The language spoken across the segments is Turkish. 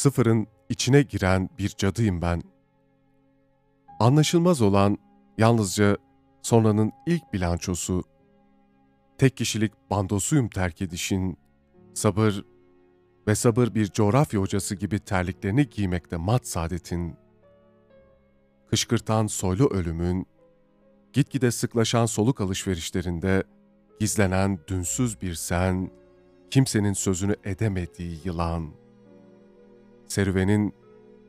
Sıfırın içine giren bir cadıyım ben. Anlaşılmaz olan yalnızca sonranın ilk bilançosu, tek kişilik bandosuyum terk edişin, sabır ve sabır bir coğrafya hocası gibi terliklerini giymekte mat saadetin, kışkırtan soylu ölümün, gitgide sıklaşan soluk alışverişlerinde gizlenen dünsüz bir sen, kimsenin sözünü edemediği yılan. Serüvenin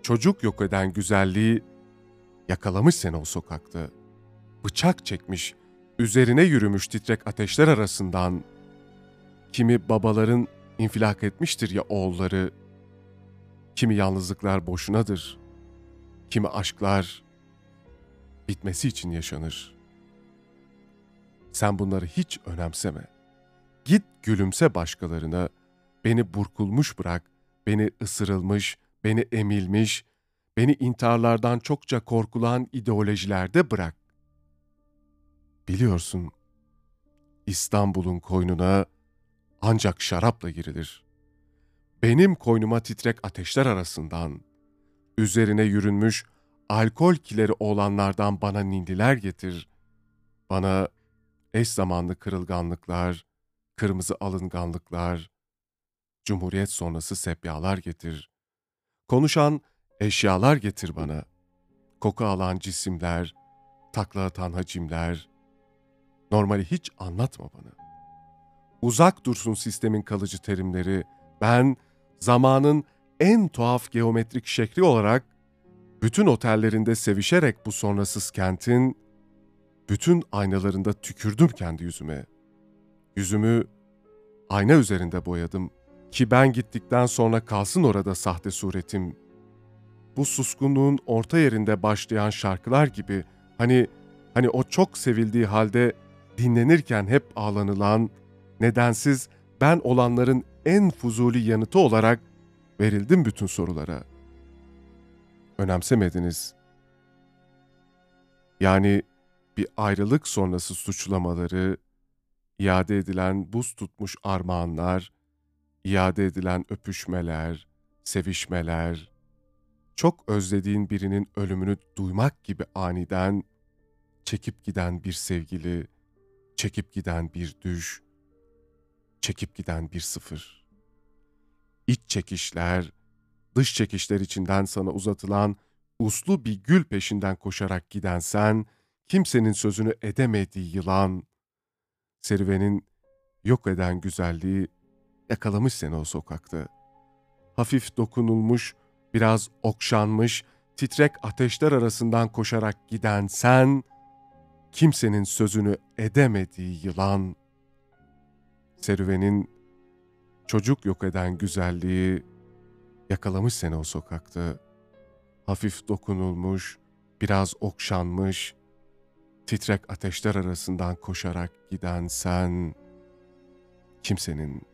çocuk yok eden güzelliği yakalamış seni o sokakta. Bıçak çekmiş, üzerine yürümüş titrek ateşler arasından. Kimi babaların infilak etmiştir ya oğulları, kimi yalnızlıklar boşunadır, kimi aşklar bitmesi için yaşanır. Sen bunları hiç önemseme. Git gülümse başkalarına, beni burkulmuş bırak, beni ısırılmış, beni emilmiş, beni intiharlardan çokça korkulan ideolojilerde bırak. Biliyorsun, İstanbul'un koynuna ancak şarapla girilir. Benim koynuma titrek ateşler arasından, üzerine yürünmüş alkol kileri olanlardan bana nindiler getir. Bana eş zamanlı kırılganlıklar, kırmızı alınganlıklar, Cumhuriyet sonrası sepyalar getir. Konuşan eşyalar getir bana. Koku alan cisimler, takla atan hacimler. Normali hiç anlatma bana. Uzak dursun sistemin kalıcı terimleri. Ben zamanın en tuhaf geometrik şekli olarak bütün otellerinde sevişerek bu sonrasız kentin bütün aynalarında tükürdüm kendi yüzüme. Yüzümü ayna üzerinde boyadım ki ben gittikten sonra kalsın orada sahte suretim. Bu suskunluğun orta yerinde başlayan şarkılar gibi hani hani o çok sevildiği halde dinlenirken hep ağlanılan, nedensiz ben olanların en fuzuli yanıtı olarak verildim bütün sorulara. Önemsemediniz. Yani bir ayrılık sonrası suçlamaları, iade edilen buz tutmuş armağanlar, iade edilen öpüşmeler, sevişmeler, çok özlediğin birinin ölümünü duymak gibi aniden çekip giden bir sevgili, çekip giden bir düş, çekip giden bir sıfır. İç çekişler, dış çekişler içinden sana uzatılan uslu bir gül peşinden koşarak giden sen, kimsenin sözünü edemediği yılan, serüvenin yok eden güzelliği yakalamış seni o sokakta. Hafif dokunulmuş, biraz okşanmış, titrek ateşler arasından koşarak giden sen, kimsenin sözünü edemediği yılan, serüvenin çocuk yok eden güzelliği yakalamış seni o sokakta. Hafif dokunulmuş, biraz okşanmış, titrek ateşler arasından koşarak giden sen, kimsenin